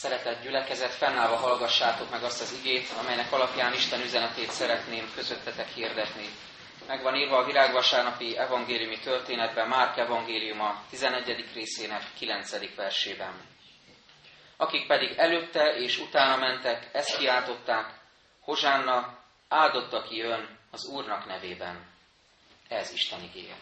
Szeretett gyülekezet, fennállva hallgassátok meg azt az igét, amelynek alapján Isten üzenetét szeretném közöttetek hirdetni. Meg van írva a virágvasárnapi evangéliumi történetben, Márk evangéliuma 11. részének 9. versében. Akik pedig előtte és utána mentek, ezt kiáltották, Hozsánna, áldott, aki jön az Úrnak nevében. Ez Isten igéje.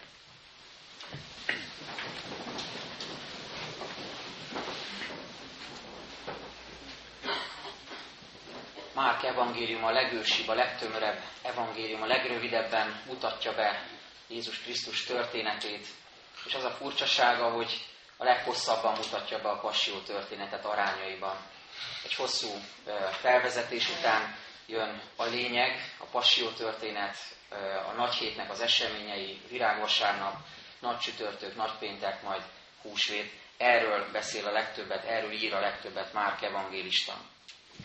Márk evangélium a legősibb, a legtömörebb evangélium, a legrövidebben mutatja be Jézus Krisztus történetét, és az a furcsasága, hogy a leghosszabban mutatja be a passió történetet arányaiban. Egy hosszú felvezetés után jön a lényeg, a passió történet, a nagy hétnek az eseményei, virágvasárnap, nagy csütörtök, nagy péntek, majd húsvét. Erről beszél a legtöbbet, erről ír a legtöbbet Márk evangélista.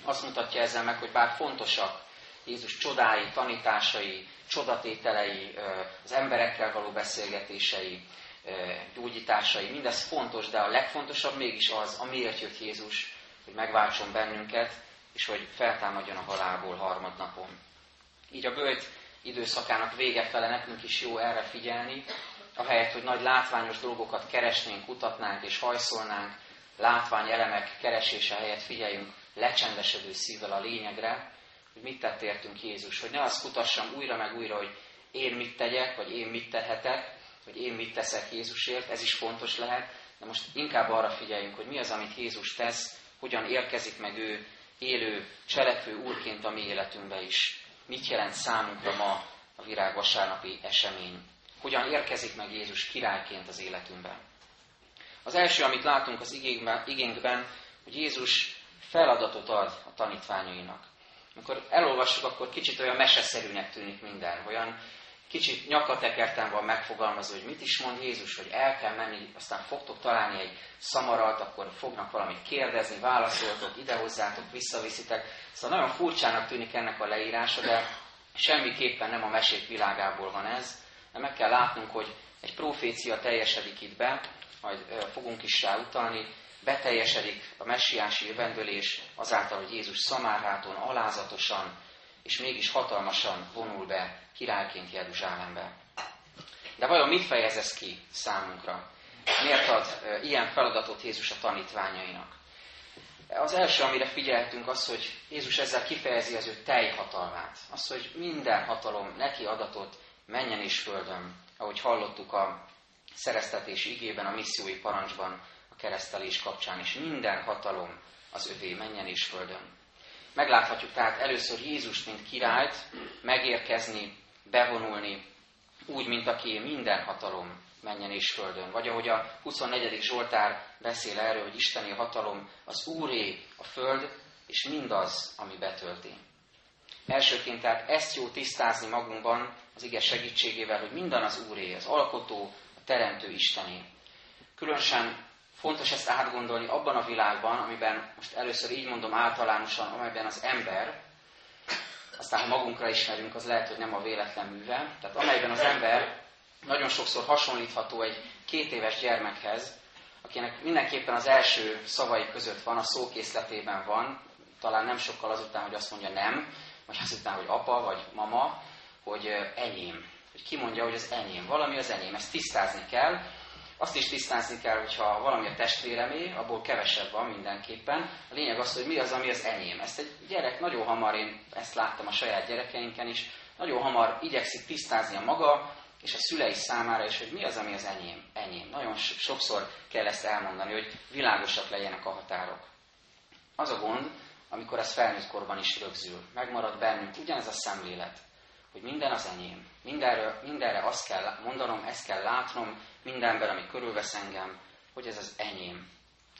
Azt mutatja ezzel meg, hogy bár fontosak Jézus csodái, tanításai, csodatételei, az emberekkel való beszélgetései, gyógyításai, mindez fontos, de a legfontosabb mégis az, amiért jött Jézus, hogy megváltson bennünket, és hogy feltámadjon a halálból harmadnapon. Így a bőjt időszakának vége fele nekünk is jó erre figyelni, ahelyett, hogy nagy látványos dolgokat keresnénk, kutatnánk és hajszolnánk, látvány elemek keresése helyett figyeljünk lecsendesedő szívvel a lényegre, hogy mit tett értünk Jézus, hogy ne azt kutassam újra meg újra, hogy én mit tegyek, vagy én mit tehetek, hogy én mit teszek Jézusért, ez is fontos lehet, de most inkább arra figyeljünk, hogy mi az, amit Jézus tesz, hogyan érkezik meg ő élő, cselekvő úrként a mi életünkbe is. Mit jelent számunkra ma a virágvasárnapi esemény? Hogyan érkezik meg Jézus királyként az életünkben? Az első, amit látunk az igénkben, hogy Jézus feladatot ad a tanítványainak. Amikor elolvassuk, akkor kicsit olyan meseszerűnek tűnik minden, olyan kicsit nyakatekerten van megfogalmazva, hogy mit is mond Jézus, hogy el kell menni, aztán fogtok találni egy szamarat, akkor fognak valamit kérdezni, válaszoltok, idehozzátok, visszaviszitek. Szóval nagyon furcsának tűnik ennek a leírása, de semmiképpen nem a mesék világából van ez, de meg kell látnunk, hogy egy profécia teljesedik itt be, majd fogunk is rá utalni, beteljesedik a messiási jövendőlés azáltal, hogy Jézus Szamárháton alázatosan és mégis hatalmasan vonul be királyként Jeruzsálembe. De vajon mit fejez ez ki számunkra? Miért ad ilyen feladatot Jézus a tanítványainak? Az első, amire figyeltünk, az, hogy Jézus ezzel kifejezi az ő teljhatalmát. Az, hogy minden hatalom neki adatot menjen és földön, ahogy hallottuk a szereztetés igében, a missziói parancsban, keresztelés kapcsán is. Minden hatalom az övé, menjen és földön. Megláthatjuk tehát először Jézus, mint királyt megérkezni, bevonulni, úgy, mint aki minden hatalom menjen és földön. Vagy ahogy a 24. Zsoltár beszél erről, hogy Isteni hatalom az Úré a föld, és mindaz, ami betölti. Elsőként tehát ezt jó tisztázni magunkban az ige segítségével, hogy minden az Úré, az alkotó, a teremtő Istené. Különösen Fontos ezt átgondolni abban a világban, amiben, most először így mondom általánosan, amelyben az ember, aztán ha magunkra ismerünk, az lehet, hogy nem a véletlen műve, tehát amelyben az ember nagyon sokszor hasonlítható egy két éves gyermekhez, akinek mindenképpen az első szavai között van, a szókészletében van, talán nem sokkal azután, hogy azt mondja nem, vagy azután, hogy apa, vagy mama, hogy enyém. Hogy ki mondja, hogy az enyém. Valami az enyém. Ezt tisztázni kell, azt is tisztázni kell, hogyha valami a testvéremé, abból kevesebb van mindenképpen. A lényeg az, hogy mi az, ami az enyém. Ezt egy gyerek nagyon hamar, én ezt láttam a saját gyerekeinken is, nagyon hamar igyekszik tisztázni a maga és a szülei számára is, hogy mi az, ami az enyém. enyém. Nagyon sokszor kell ezt elmondani, hogy világosak legyenek a határok. Az a gond, amikor ez felnőtt korban is rögzül. Megmarad bennünk ugyanez a szemlélet, hogy minden az enyém. Mindenre, mindenre azt kell mondanom, ezt kell látnom, mindenben, ami körülvesz engem, hogy ez az enyém.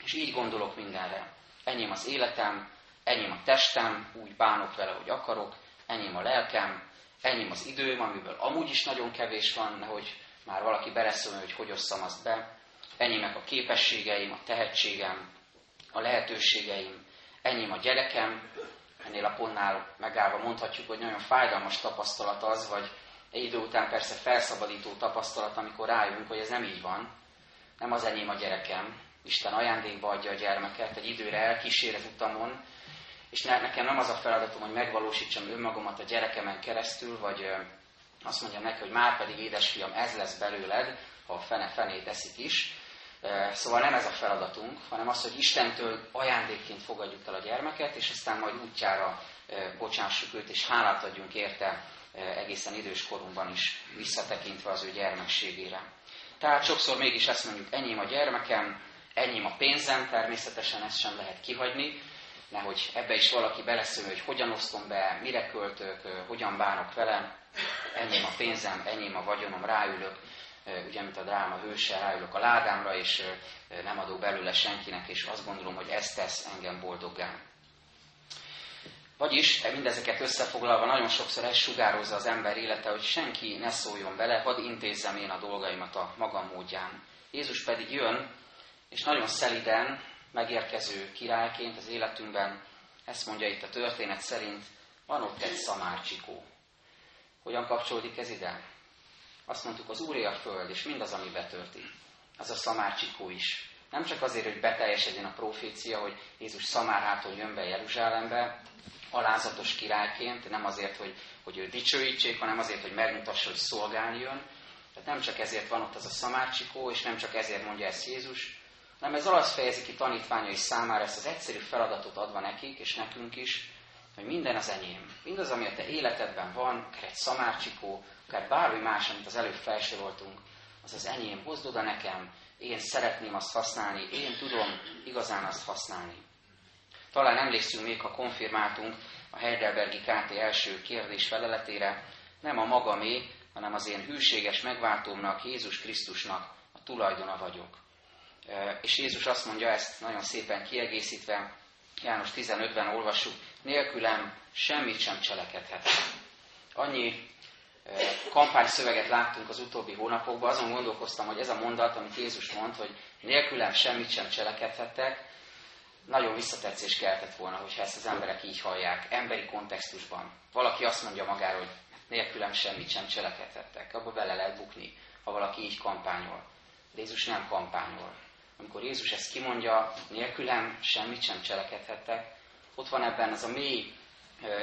És így gondolok mindenre. Enyém az életem, enyém a testem, úgy bánok vele, hogy akarok, enyém a lelkem, enyém az időm, amiből amúgy is nagyon kevés van, nehogy már valaki beleszóljon, hogy hogy osszam azt be. Enyémek a képességeim, a tehetségem, a lehetőségeim, enyém a gyerekem, ennél a pontnál megállva mondhatjuk, hogy nagyon fájdalmas tapasztalat az, vagy egy idő után persze felszabadító tapasztalat, amikor rájövünk, hogy ez nem így van. Nem az enyém a gyerekem, Isten ajándékba adja a gyermeket, egy időre elkísér az utamon, és ne, nekem nem az a feladatom, hogy megvalósítsam önmagamat a gyerekemen keresztül, vagy azt mondjam neki, hogy már pedig édesfiam, ez lesz belőled, ha a fene fenét eszik is. Szóval nem ez a feladatunk, hanem az, hogy Istentől ajándékként fogadjuk el a gyermeket, és aztán majd útjára bocsássuk őt, és hálát adjunk érte egészen idős korunkban is, visszatekintve az ő gyermekségére. Tehát sokszor mégis ezt mondjuk, enyém a gyermekem, enyém a pénzem, természetesen ezt sem lehet kihagyni, nehogy ebbe is valaki beleszól, hogy hogyan osztom be, mire költök, hogyan bánok vele, enyém a pénzem, enyém a vagyonom, ráülök, ugye, mint a dráma hőse, ráülök a ládámra, és nem adok belőle senkinek, és azt gondolom, hogy ez tesz engem boldoggá. Vagyis mindezeket összefoglalva nagyon sokszor ez sugározza az ember élete, hogy senki ne szóljon bele, hadd intézzem én a dolgaimat a magam módján. Jézus pedig jön, és nagyon szeliden megérkező királyként az életünkben, ezt mondja itt a történet szerint, van ott egy szamárcsikó. Hogyan kapcsolódik ez ide? Azt mondtuk, az Úré a föld, és mindaz, ami betörti. Az a szamárcsikó is. Nem csak azért, hogy beteljesedjen a profécia, hogy Jézus szamárhától jön be Jeruzsálembe, alázatos királyként, nem azért, hogy, hogy ő dicsőítsék, hanem azért, hogy megmutassa, hogy szolgálni jön. Tehát nem csak ezért van ott az a szamárcsikó, és nem csak ezért mondja ezt Jézus, hanem ez azt fejezi ki tanítványai számára ezt az egyszerű feladatot adva nekik, és nekünk is, hogy minden az enyém. Mindaz, ami a te életedben van, akár egy szamárcsikó, akár bármi más, amit az előbb felsoroltunk, az az enyém, hozd oda nekem, én szeretném azt használni, én tudom igazán azt használni. Talán emlékszünk még, ha konfirmáltunk a Heidelbergi KT első kérdés feleletére, nem a magamé, hanem az én hűséges megváltómnak, Jézus Krisztusnak a tulajdona vagyok. És Jézus azt mondja ezt nagyon szépen kiegészítve, János 15-ben olvassuk, nélkülem semmit sem cselekedhet. Annyi kampányszöveget láttunk az utóbbi hónapokban, azon gondolkoztam, hogy ez a mondat, amit Jézus mond, hogy nélkülem semmit sem cselekedhettek, nagyon visszatetszés keltett volna, hogyha ezt az emberek így hallják, emberi kontextusban. Valaki azt mondja magáról, hogy nélkülem semmit sem cselekedhettek, abba bele lehet bukni, ha valaki így kampányol. De Jézus nem kampányol. Amikor Jézus ezt kimondja, nélkülem semmit sem cselekedhettek, ott van ebben az a mély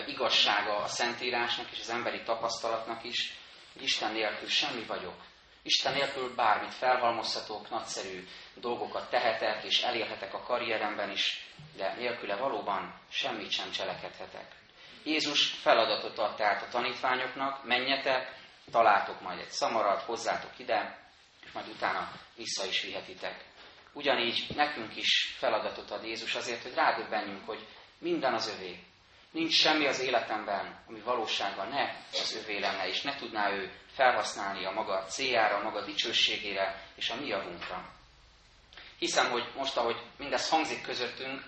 igazsága a Szentírásnak és az emberi tapasztalatnak is, hogy Isten nélkül semmi vagyok. Isten nélkül bármit felhalmozhatok, nagyszerű dolgokat tehetek, és elérhetek a karrieremben is, de nélküle valóban semmit sem cselekedhetek. Jézus feladatot ad tehát a tanítványoknak, menjetek, találtok majd egy szamarat, hozzátok ide, és majd utána vissza is vihetitek. Ugyanígy nekünk is feladatot ad Jézus azért, hogy rádöbbenjünk, hogy minden az övé. Nincs semmi az életemben, ami valóságban ne az övé lenne, és ne tudná ő felhasználni a maga céljára, a maga dicsőségére és a mi javunkra. Hiszem, hogy most, ahogy mindez hangzik közöttünk,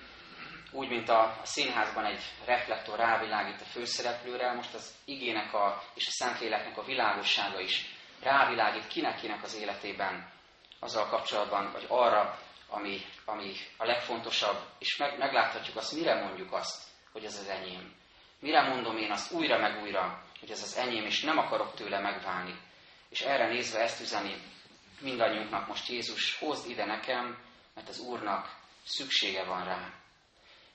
úgy, mint a, színházban egy reflektor rávilágít a főszereplőre, most az igének a, és a Szentléleknek a világossága is rávilágít kinek-kinek az életében azzal kapcsolatban, vagy arra, ami, ami a legfontosabb, és meg, megláthatjuk azt, mire mondjuk azt, hogy ez az enyém. Mire mondom én azt újra meg újra, hogy ez az enyém, és nem akarok tőle megválni. És erre nézve ezt üzeni mindannyiunknak most Jézus, hozd ide nekem, mert az Úrnak szüksége van rá.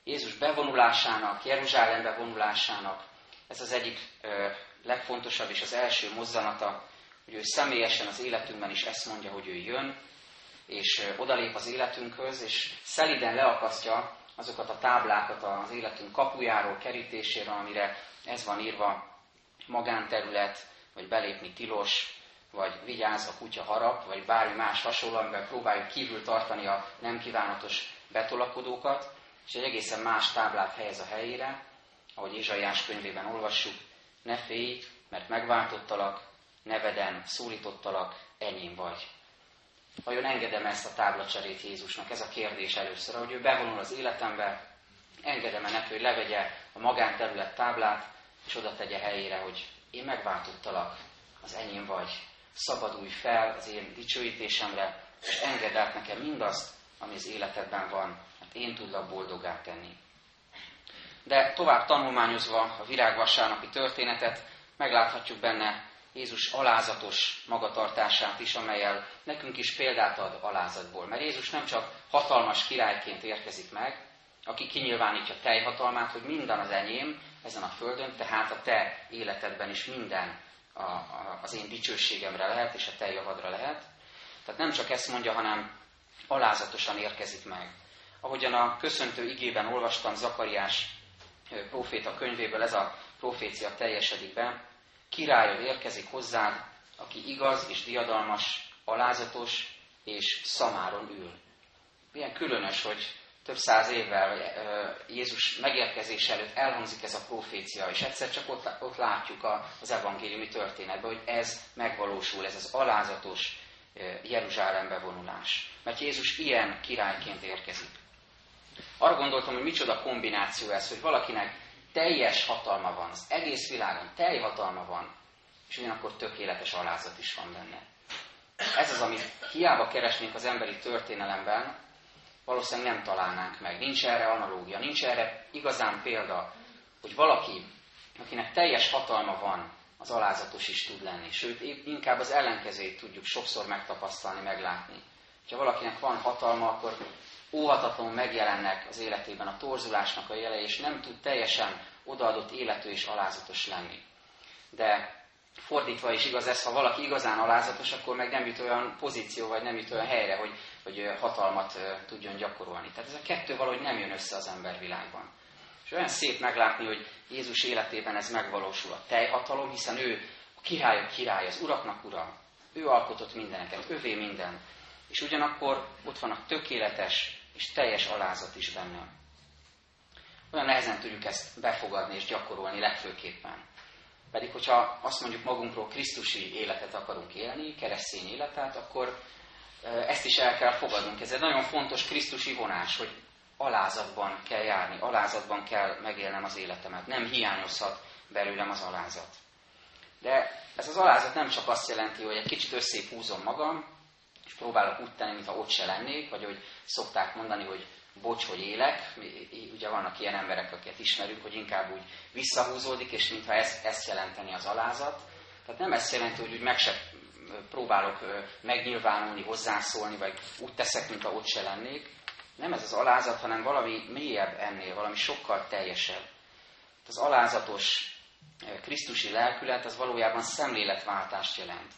Jézus bevonulásának, Jeruzsálembe vonulásának, ez az egyik ö, legfontosabb és az első mozzanata, hogy ő személyesen az életünkben is ezt mondja, hogy ő jön, és odalép az életünkhöz, és szeliden leakasztja azokat a táblákat az életünk kapujáról, kerítéséről, amire ez van írva, magánterület, vagy belépni tilos, vagy vigyáz a kutya harap, vagy bármi más hasonló, amivel próbáljuk kívül tartani a nem kívánatos betolakodókat, és egy egészen más táblát helyez a helyére, ahogy Izsaiás könyvében olvassuk, ne félj, mert megváltottalak, neveden szólítottalak, enyém vagy. Vajon engedem ezt a táblacserét Jézusnak? Ez a kérdés először, hogy ő bevonul az életembe, engedem-e neki, hogy levegye a magánterület táblát, és oda tegye helyére, hogy én megváltottalak, az enyém vagy, szabadulj fel az én dicsőítésemre, és engedd át nekem mindazt, ami az életedben van, mert én tudlak boldogá tenni. De tovább tanulmányozva a virágvasárnapi történetet, megláthatjuk benne Jézus alázatos magatartását is, amelyel nekünk is példát ad alázatból. Mert Jézus nem csak hatalmas királyként érkezik meg, aki kinyilvánítja teljhatalmát, hogy minden az enyém ezen a földön, tehát a te életedben is minden a, a, az én dicsőségemre lehet, és a te javadra lehet. Tehát nem csak ezt mondja, hanem alázatosan érkezik meg. Ahogyan a köszöntő igében olvastam Zakariás proféta könyvéből, ez a profécia teljesedik be, királyod érkezik hozzád, aki igaz és diadalmas, alázatos és szamáron ül. Milyen különös, hogy több száz évvel Jézus megérkezése előtt elhangzik ez a profécia, és egyszer csak ott, ott látjuk az evangéliumi történetben, hogy ez megvalósul, ez az alázatos Jeruzsálembe vonulás. Mert Jézus ilyen királyként érkezik. Arra gondoltam, hogy micsoda kombináció ez, hogy valakinek teljes hatalma van, az egész világon telj hatalma van, és ugyanakkor tökéletes alázat is van benne. Ez az, amit hiába keresnénk az emberi történelemben, valószínűleg nem találnánk meg. Nincs erre analógia, nincs erre igazán példa, hogy valaki, akinek teljes hatalma van, az alázatos is tud lenni. Sőt, inkább az ellenkezőjét tudjuk sokszor megtapasztalni, meglátni. Ha valakinek van hatalma, akkor óhatatlanul megjelennek az életében a torzulásnak a jelei, és nem tud teljesen odaadott életű és alázatos lenni. De fordítva is igaz ez, ha valaki igazán alázatos, akkor meg nem jut olyan pozíció, vagy nem jut olyan helyre, hogy, hogy hatalmat tudjon gyakorolni. Tehát ez a kettő valahogy nem jön össze az embervilágban. És olyan szép meglátni, hogy Jézus életében ez megvalósul a teljhatalom, hiszen ő a királyok király, az uraknak ura. Ő alkotott mindeneket, övé minden. És ugyanakkor ott van a tökéletes és teljes alázat is benne. Olyan nehezen tudjuk ezt befogadni és gyakorolni legfőképpen. Pedig, hogyha azt mondjuk magunkról Krisztusi életet akarunk élni, keresztény életet, akkor ezt is el kell fogadnunk. Ez egy nagyon fontos Krisztusi vonás, hogy alázatban kell járni, alázatban kell megélnem az életemet. Nem hiányozhat belőlem az alázat. De ez az alázat nem csak azt jelenti, hogy egy kicsit összép húzom magam, és próbálok úgy tenni, mintha ott se lennék, vagy hogy szokták mondani, hogy bocs, hogy élek. Ugye vannak ilyen emberek, akiket ismerünk, hogy inkább úgy visszahúzódik, és mintha ezt, ezt jelenteni az alázat. Tehát nem ezt jelenti, hogy úgy meg se próbálok megnyilvánulni, hozzászólni, vagy úgy teszek, mintha ott se lennék. Nem ez az alázat, hanem valami mélyebb ennél, valami sokkal teljesebb. Az alázatos Krisztusi lelkület az valójában szemléletváltást jelent.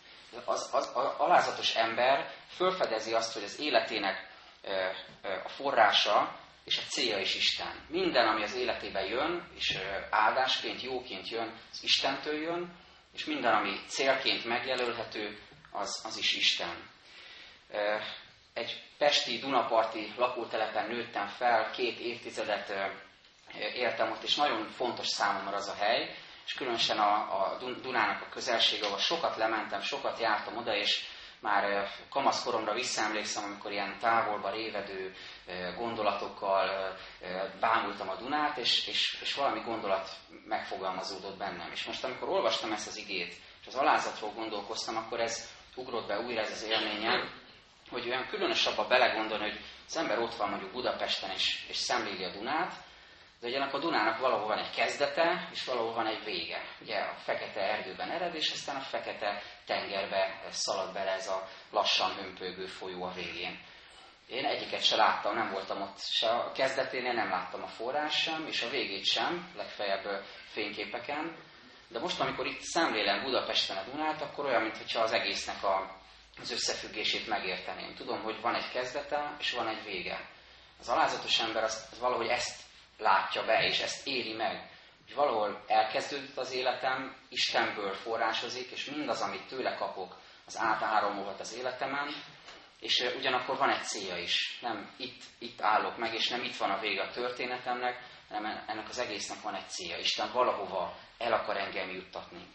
Az, az, az alázatos ember fölfedezi azt, hogy az életének a forrása és a célja is Isten. Minden, ami az életébe jön, és áldásként, jóként jön, az Istentől jön, és minden, ami célként megjelölhető, az, az is Isten. Egy pesti, dunaparti lakótelepen nőttem fel, két évtizedet éltem ott, és nagyon fontos számomra az a hely, és különösen a, a Dunának a közelsége, ahol sokat lementem, sokat jártam oda, és már kamaszkoromra visszaemlékszem, amikor ilyen távolba révedő gondolatokkal bámultam a Dunát, és, és, és valami gondolat megfogalmazódott bennem. És most, amikor olvastam ezt az igét, és az alázatról gondolkoztam, akkor ez ugrott be újra ez az élményem, hogy olyan különös abba belegondolni, hogy az ember ott van mondjuk Budapesten, és, és szemléli a Dunát, de ugye a Dunának valahol van egy kezdete, és valahol van egy vége. Ugye a fekete erdőben ered, és aztán a fekete tengerbe szalad bele ez a lassan hömpögő folyó a végén. Én egyiket se láttam, nem voltam ott se a kezdeténél, nem láttam a forrás sem, és a végét sem, legfeljebb fényképeken. De most, amikor itt szemlélem Budapesten a Dunát, akkor olyan, mintha az egésznek a, az összefüggését megérteném. Tudom, hogy van egy kezdete, és van egy vége. Az alázatos ember az, az valahogy ezt látja be, és ezt éri meg. Hogy valahol elkezdődött az életem, Istenből forrásozik, és mindaz, amit tőle kapok, az átáramolhat az életemen, és ugyanakkor van egy célja is. Nem itt, itt állok meg, és nem itt van a vége a történetemnek, hanem ennek az egésznek van egy célja. Isten valahova el akar engem juttatni.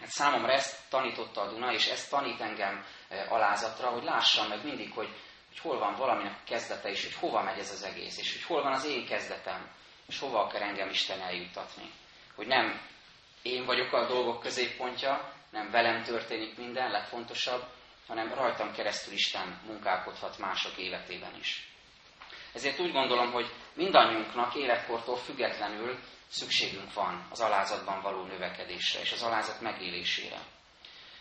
Hát számomra ezt tanította a Duna, és ezt tanít engem alázatra, hogy lássam meg mindig, hogy, hogy hol van valaminek a kezdete, és hogy hova megy ez az egész, és hogy hol van az én kezdetem, és hova akar engem Isten eljuttatni. Hogy nem én vagyok a dolgok középpontja, nem velem történik minden, legfontosabb, hanem rajtam keresztül Isten munkálkodhat mások életében is. Ezért úgy gondolom, hogy mindannyiunknak életkortól függetlenül szükségünk van az alázatban való növekedésre és az alázat megélésére.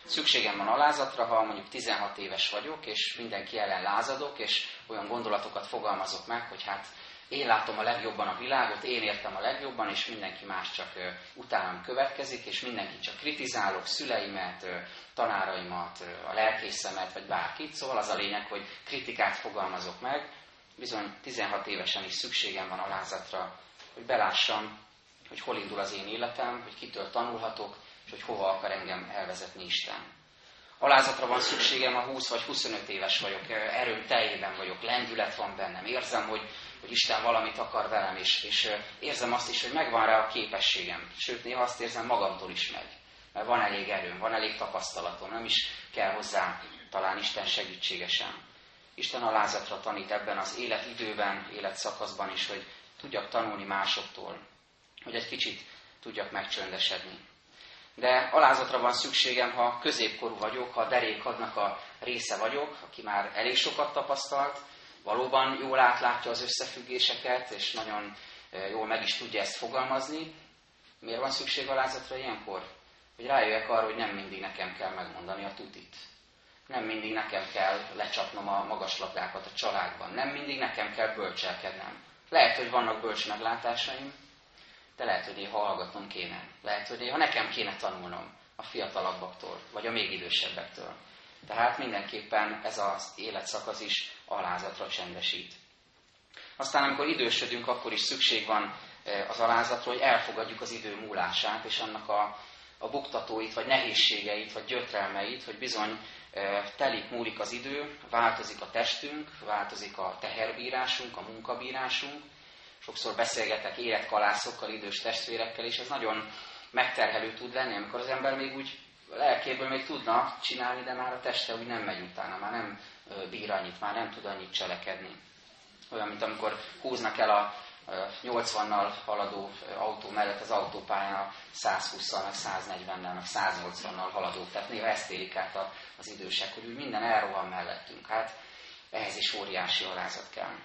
Szükségem van alázatra, ha mondjuk 16 éves vagyok, és mindenki ellen lázadok, és olyan gondolatokat fogalmazok meg, hogy hát én látom a legjobban a világot, én értem a legjobban, és mindenki más csak utánam következik, és mindenki csak kritizálok, szüleimet, tanáraimat, a lelkészemet, vagy bárkit. Szóval az a lényeg, hogy kritikát fogalmazok meg. Bizony 16 évesen is szükségem van alázatra, hogy belássam, hogy hol indul az én életem, hogy kitől tanulhatok, és hogy hova akar engem elvezetni Isten. Alázatra van szükségem, ha 20 vagy 25 éves vagyok, erőm teljében vagyok, lendület van bennem, érzem, hogy, hogy Isten valamit akar velem, és, és érzem azt is, hogy megvan rá a képességem. Sőt, néha azt érzem, magamtól is megy. Mert van elég erőm, van elég tapasztalatom, nem is kell hozzá talán Isten segítségesen. Isten alázatra tanít ebben az életidőben, életszakaszban is, hogy tudjak tanulni másoktól, hogy egy kicsit tudjak megcsöndesedni. De alázatra van szükségem, ha középkorú vagyok, ha derékadnak a része vagyok, aki már elég sokat tapasztalt, valóban jól átlátja az összefüggéseket, és nagyon jól meg is tudja ezt fogalmazni. Miért van szükség alázatra ilyenkor? Hogy rájöjjek arra, hogy nem mindig nekem kell megmondani a tutit. Nem mindig nekem kell lecsapnom a magaslabdákat a családban. Nem mindig nekem kell bölcselkednem. Lehet, hogy vannak bölcs meglátásaim, de lehet, hogy néha hallgatnom kéne. Lehet, hogy néha nekem kéne tanulnom a fiatalabbaktól, vagy a még idősebbektől. Tehát mindenképpen ez az életszakasz is alázatra csendesít. Aztán, amikor idősödünk, akkor is szükség van e, az alázatra, hogy elfogadjuk az idő múlását, és annak a, a buktatóit, vagy nehézségeit, vagy gyötrelmeit, hogy bizony e, telik, múlik az idő, változik a testünk, változik a teherbírásunk, a munkabírásunk, sokszor beszélgetek életkalászokkal, idős testvérekkel, és ez nagyon megterhelő tud lenni, amikor az ember még úgy lelkéből még tudna csinálni, de már a teste úgy nem megy utána, már nem bír annyit, már nem tud annyit cselekedni. Olyan, mint amikor húznak el a 80-nal haladó autó mellett az autópályán 120-szal, meg 140-nel, meg 180-nal haladó. Tehát néha ezt élik át az idősek, hogy úgy minden elrohan mellettünk. Hát ehhez is óriási alázat kell.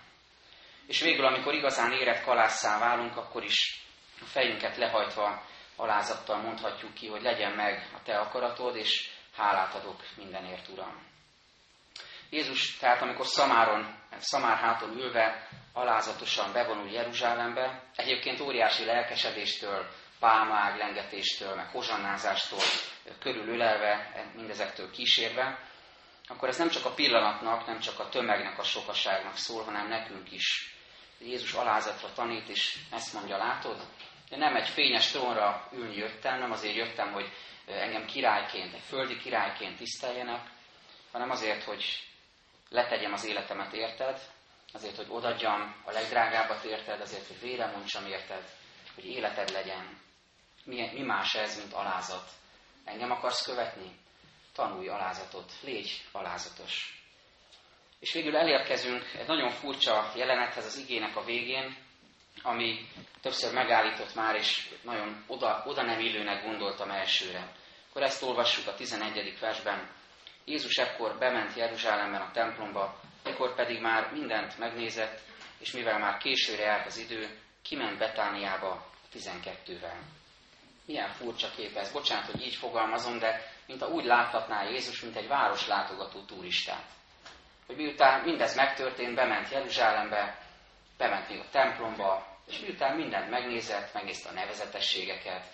És végül, amikor igazán érett kalásszá válunk, akkor is a fejünket lehajtva alázattal mondhatjuk ki, hogy legyen meg a te akaratod, és hálát adok mindenért, Uram. Jézus tehát, amikor Szamáron, Szamárháton ülve alázatosan bevonul Jeruzsálembe, egyébként óriási lelkesedéstől, pálmág lengetéstől, meg hozsannázástól körülölelve, mindezektől kísérve, akkor ez nem csak a pillanatnak, nem csak a tömegnek, a sokaságnak szól, hanem nekünk is. Jézus alázatra tanít, és ezt mondja, látod? Én nem egy fényes trónra ülni jöttem, nem azért jöttem, hogy engem királyként, egy földi királyként tiszteljenek, hanem azért, hogy letegyem az életemet érted, azért, hogy odadjam a legdrágábbat érted, azért, hogy vére mondjam érted, hogy életed legyen. Mi, mi más ez, mint alázat? Engem akarsz követni? Tanulj alázatot, légy alázatos. És végül elérkezünk egy nagyon furcsa jelenethez az igének a végén, ami többször megállított már, és nagyon oda, oda nem illőnek gondoltam elsőre. Akkor ezt olvassuk a 11. versben. Jézus ekkor bement Jeruzsálemben a templomba, ekkor pedig már mindent megnézett, és mivel már későre járt az idő, kiment Betániába 12-vel. Milyen furcsa kép ez. Bocsánat, hogy így fogalmazom, de mint a úgy láthatná Jézus, mint egy város látogató turistát. Hogy miután mindez megtörtént, bement Jeruzsálembe, bement még a templomba, és miután mindent megnézett, megnézte a nevezetességeket,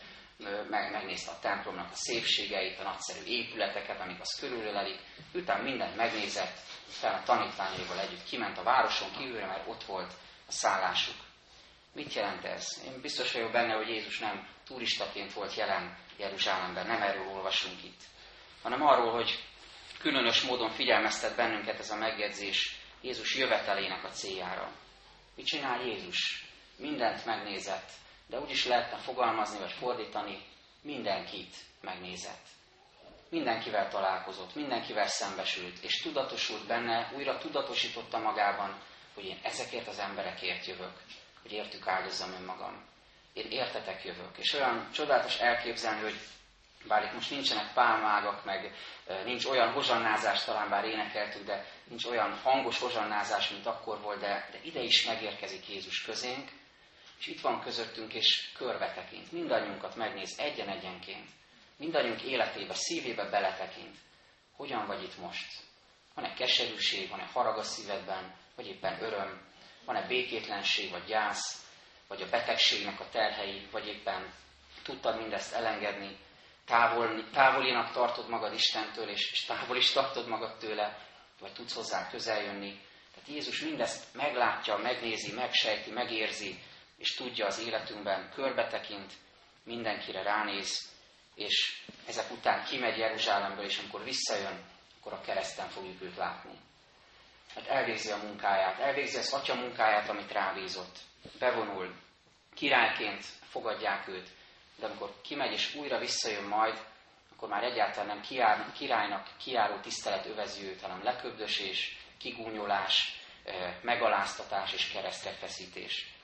megnézte a templomnak a szépségeit, a nagyszerű épületeket, amik azt körülölelik, utána mindent megnézett, utána a tanítványaival együtt kiment a városon kívülre, mert ott volt a szállásuk. Mit jelent ez? Én biztos vagyok benne, hogy Jézus nem turistaként volt jelen Jeruzsálemben, nem erről olvasunk itt, hanem arról, hogy különös módon figyelmeztet bennünket ez a megjegyzés Jézus jövetelének a céljára. Mit csinál Jézus? Mindent megnézett, de úgy is lehetne fogalmazni vagy fordítani, mindenkit megnézett. Mindenkivel találkozott, mindenkivel szembesült, és tudatosult benne, újra tudatosította magában, hogy én ezekért az emberekért jövök, hogy értük áldozzam önmagam. Én értetek jövök. És olyan csodálatos elképzelni, hogy bár itt most nincsenek pálmágak, meg nincs olyan hozsannázás, talán bár énekeltük, de nincs olyan hangos hozsannázás, mint akkor volt, de, de ide is megérkezik Jézus közénk, és itt van közöttünk, és körbe tekint. Mindannyiunkat megnéz egyen-egyenként. mindannyiunk életébe, szívébe beletekint. Hogyan vagy itt most? Van-e keserűség, van-e harag a szívedben, vagy éppen öröm? Van-e békétlenség, vagy gyász, vagy a betegségnek a terhei, vagy éppen tudtad mindezt elengedni, távol, távolinak tartod magad Istentől, és, és távol is tartod magad tőle, vagy tudsz hozzá közeljönni. Tehát Jézus mindezt meglátja, megnézi, megsejti, megérzi, és tudja az életünkben, körbetekint, mindenkire ránéz, és ezek után kimegy Jeruzsálemből, és amikor visszajön, akkor a kereszten fogjuk őt látni. Hát elvégzi a munkáját, elvégzi az atya munkáját, amit rábízott. Bevonul, királyként fogadják őt, de amikor kimegy és újra visszajön majd, akkor már egyáltalán nem kiár, királynak kiáró tisztelet övezi őt, hanem leköbdösés, kigúnyolás, megaláztatás és keresztre feszítés.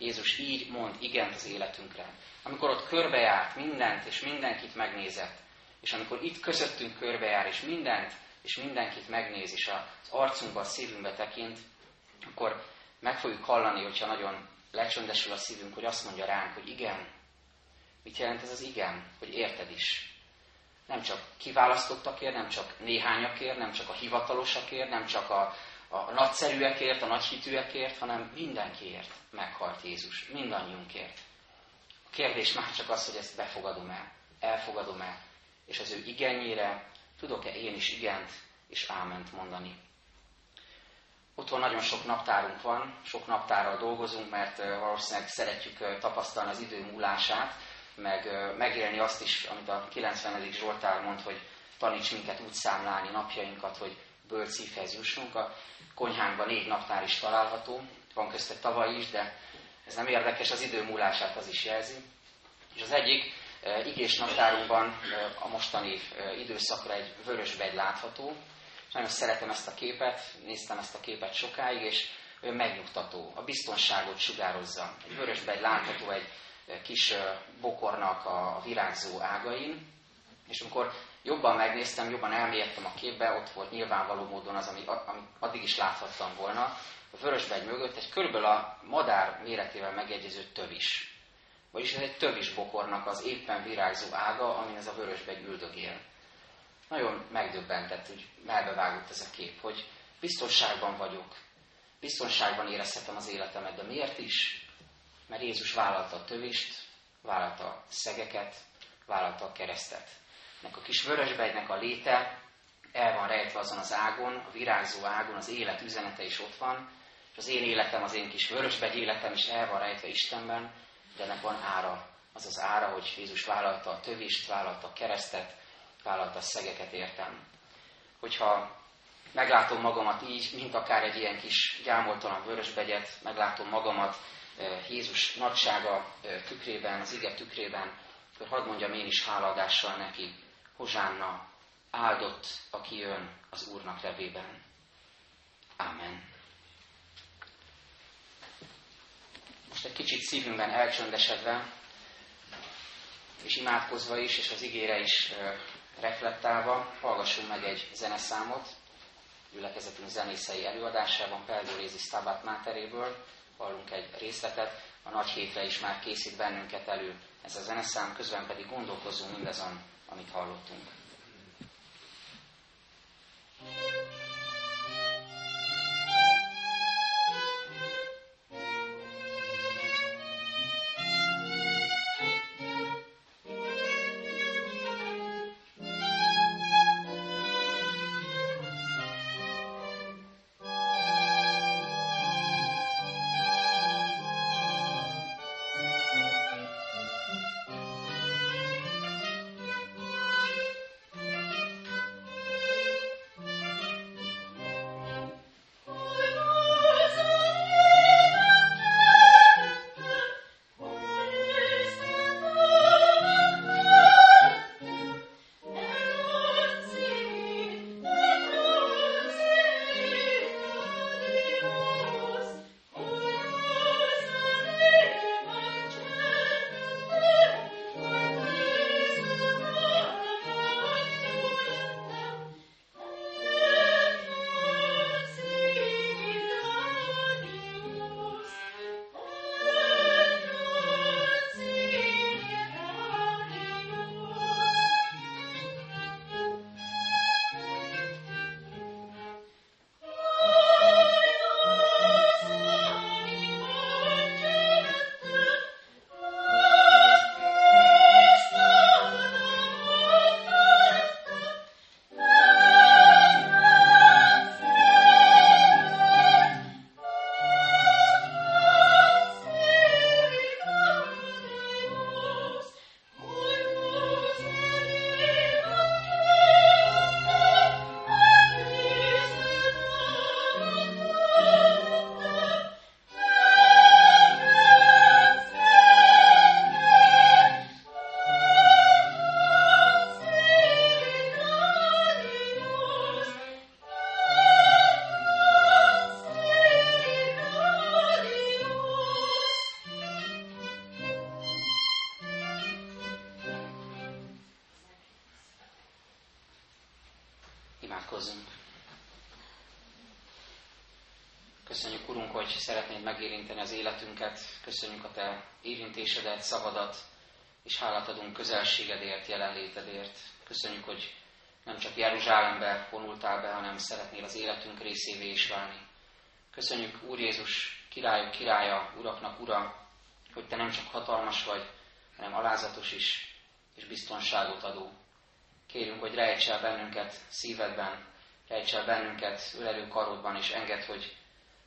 Jézus így mond igent az életünkre. Amikor ott körbejárt mindent és mindenkit megnézett, és amikor itt közöttünk körbejár, és mindent és mindenkit megnéz, és az arcunkba, a szívünkbe tekint, akkor meg fogjuk hallani, hogyha nagyon lecsöndesül a szívünk, hogy azt mondja ránk, hogy igen. Mit jelent ez az igen? Hogy érted is. Nem csak kiválasztottakért, nem csak néhányakért, nem csak a hivatalosakért, nem csak a, a nagyszerűekért, a nagyhitűekért, hanem mindenkiért meghalt Jézus, mindannyiunkért. A kérdés már csak az, hogy ezt befogadom-e, elfogadom-e, és az ő igenjére tudok-e én is igent és áment mondani. Otthon nagyon sok naptárunk van, sok naptárral dolgozunk, mert valószínűleg szeretjük tapasztalni az idő múlását, meg megélni azt is, amit a 90. Zsoltár mond, hogy taníts minket úgy számlálni napjainkat, hogy bölcs szívhez jussunk. A konyhánkban négy naptár is található, van közte tavaly is, de ez nem érdekes, az idő múlását az is jelzi. És az egyik igés naptárunkban a mostani időszakra egy vörösbegy látható. Nagyon szeretem ezt a képet, néztem ezt a képet sokáig, és ő megnyugtató, a biztonságot sugározza. Egy vörösbegy látható egy kis bokornak a virágzó ágain, és amikor jobban megnéztem, jobban elmélyedtem a képbe, ott volt nyilvánvaló módon az, ami, ami addig is láthattam volna, a vörösbegy mögött egy körülbelül a madár méretével megegyező tövis. Vagyis ez egy tövis bokornak az éppen virágzó ága, amin ez a vörösbegy üldögél. Nagyon megdöbbentett, hogy melbevágott ez a kép, hogy biztonságban vagyok, biztonságban érezhetem az életemet, de miért is? Mert Jézus vállalta a tövist, vállalta a szegeket, vállalta a keresztet. Nek a kis vörösbegynek a léte el van rejtve azon az ágon, a virágzó ágon, az élet üzenete is ott van, és az én életem, az én kis vörösbegy életem is el van rejtve Istenben, de ennek van ára. Az az ára, hogy Jézus vállalta a tövist, vállalta a keresztet, vállalta a szegeket értem. Hogyha meglátom magamat így, mint akár egy ilyen kis gyámoltalan vörösbegyet, meglátom magamat Jézus nagysága tükrében, az ige tükrében, akkor hadd mondjam én is hálaadással neki, Hozsánna, áldott, aki jön az Úrnak nevében. Amen. Most egy kicsit szívünkben elcsöndesedve, és imádkozva is, és az igére is reflektálva, hallgassunk meg egy zeneszámot, gyülekezetünk zenészei előadásában, Pelgorézi Stabat Máteréből, hallunk egy részletet, a nagy hétre is már készít bennünket elő ez a zeneszám, közben pedig gondolkozzunk mindazon, amit hallottunk. Köszönjük a Te érintésedet, szavadat, és hálát adunk közelségedért, jelenlétedért. Köszönjük, hogy nem csak Jeruzsálembe vonultál be, hanem szeretnél az életünk részévé is válni. Köszönjük, Úr Jézus, királyok királya, uraknak ura, hogy Te nem csak hatalmas vagy, hanem alázatos is, és biztonságot adó. Kérünk, hogy rejts el bennünket szívedben, rejts el bennünket ölelő karodban, és enged, hogy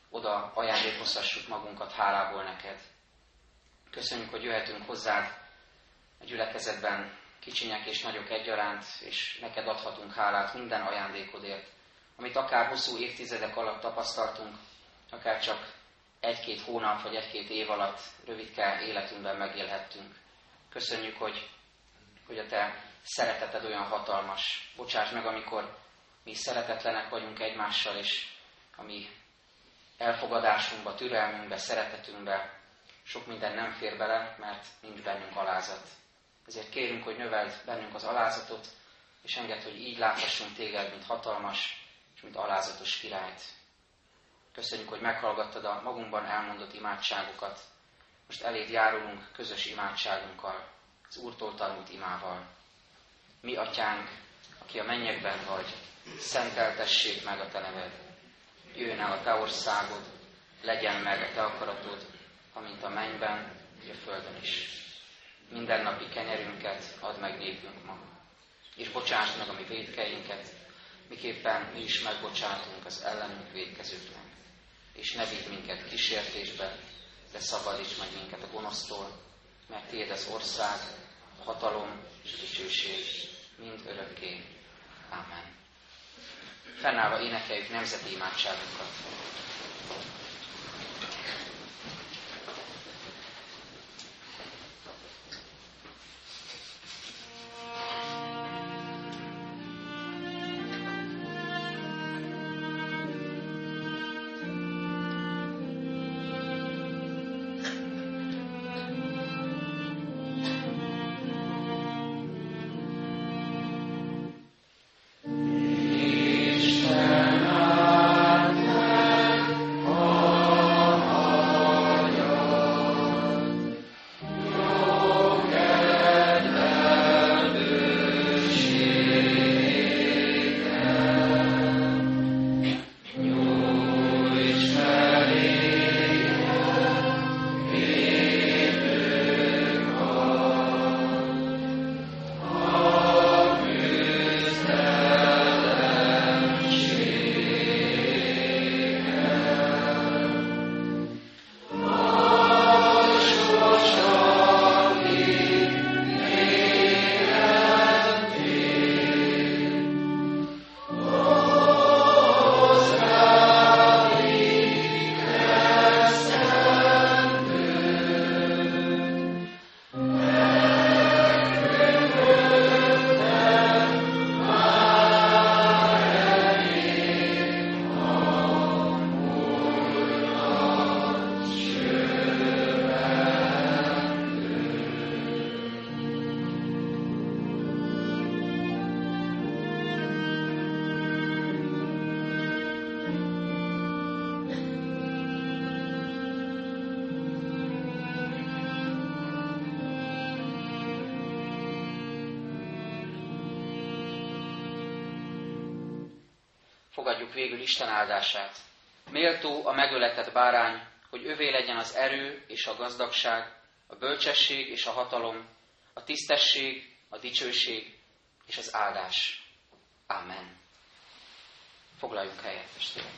oda ajándékozhassuk magunkat hálából neked. Köszönjük, hogy jöhetünk hozzád a gyülekezetben, kicsinyek és nagyok egyaránt, és neked adhatunk hálát minden ajándékodért, amit akár hosszú évtizedek alatt tapasztaltunk, akár csak egy-két hónap vagy egy-két év alatt rövidke életünkben megélhettünk. Köszönjük, hogy, hogy a Te szereteted olyan hatalmas. Bocsáss meg, amikor mi szeretetlenek vagyunk egymással, és a mi elfogadásunkba, türelmünkbe, szeretetünkbe sok minden nem fér bele, mert nincs bennünk alázat. Ezért kérünk, hogy növeld bennünk az alázatot, és enged, hogy így láthassunk téged, mint hatalmas és mint alázatos királyt. Köszönjük, hogy meghallgattad a magunkban elmondott imádságokat. Most eléd járulunk közös imádságunkkal, az Úrtól tanult imával. Mi, Atyánk, aki a mennyekben vagy, szenteltessék meg a Te neved. Jöjjön el a Te országod, legyen meg a Te akaratod, amint a mennyben, úgy a földön is. Mindennapi kenyerünket add meg nékünk ma, és bocsáss meg a mi védkeinket, miképpen mi is megbocsátunk az ellenünk védkezőknek és ne vigy minket kísértésbe, de szabadíts meg minket a gonosztól, mert Tiéd az ország, a hatalom és a dicsőség mind örökké. Amen. Fennállva énekeljük nemzeti imádságunkat. Isten áldását. Méltó a megöletett bárány, hogy övé legyen az erő és a gazdagság, a bölcsesség és a hatalom, a tisztesség, a dicsőség és az áldás. Amen. Foglaljunk helyet, testvérek.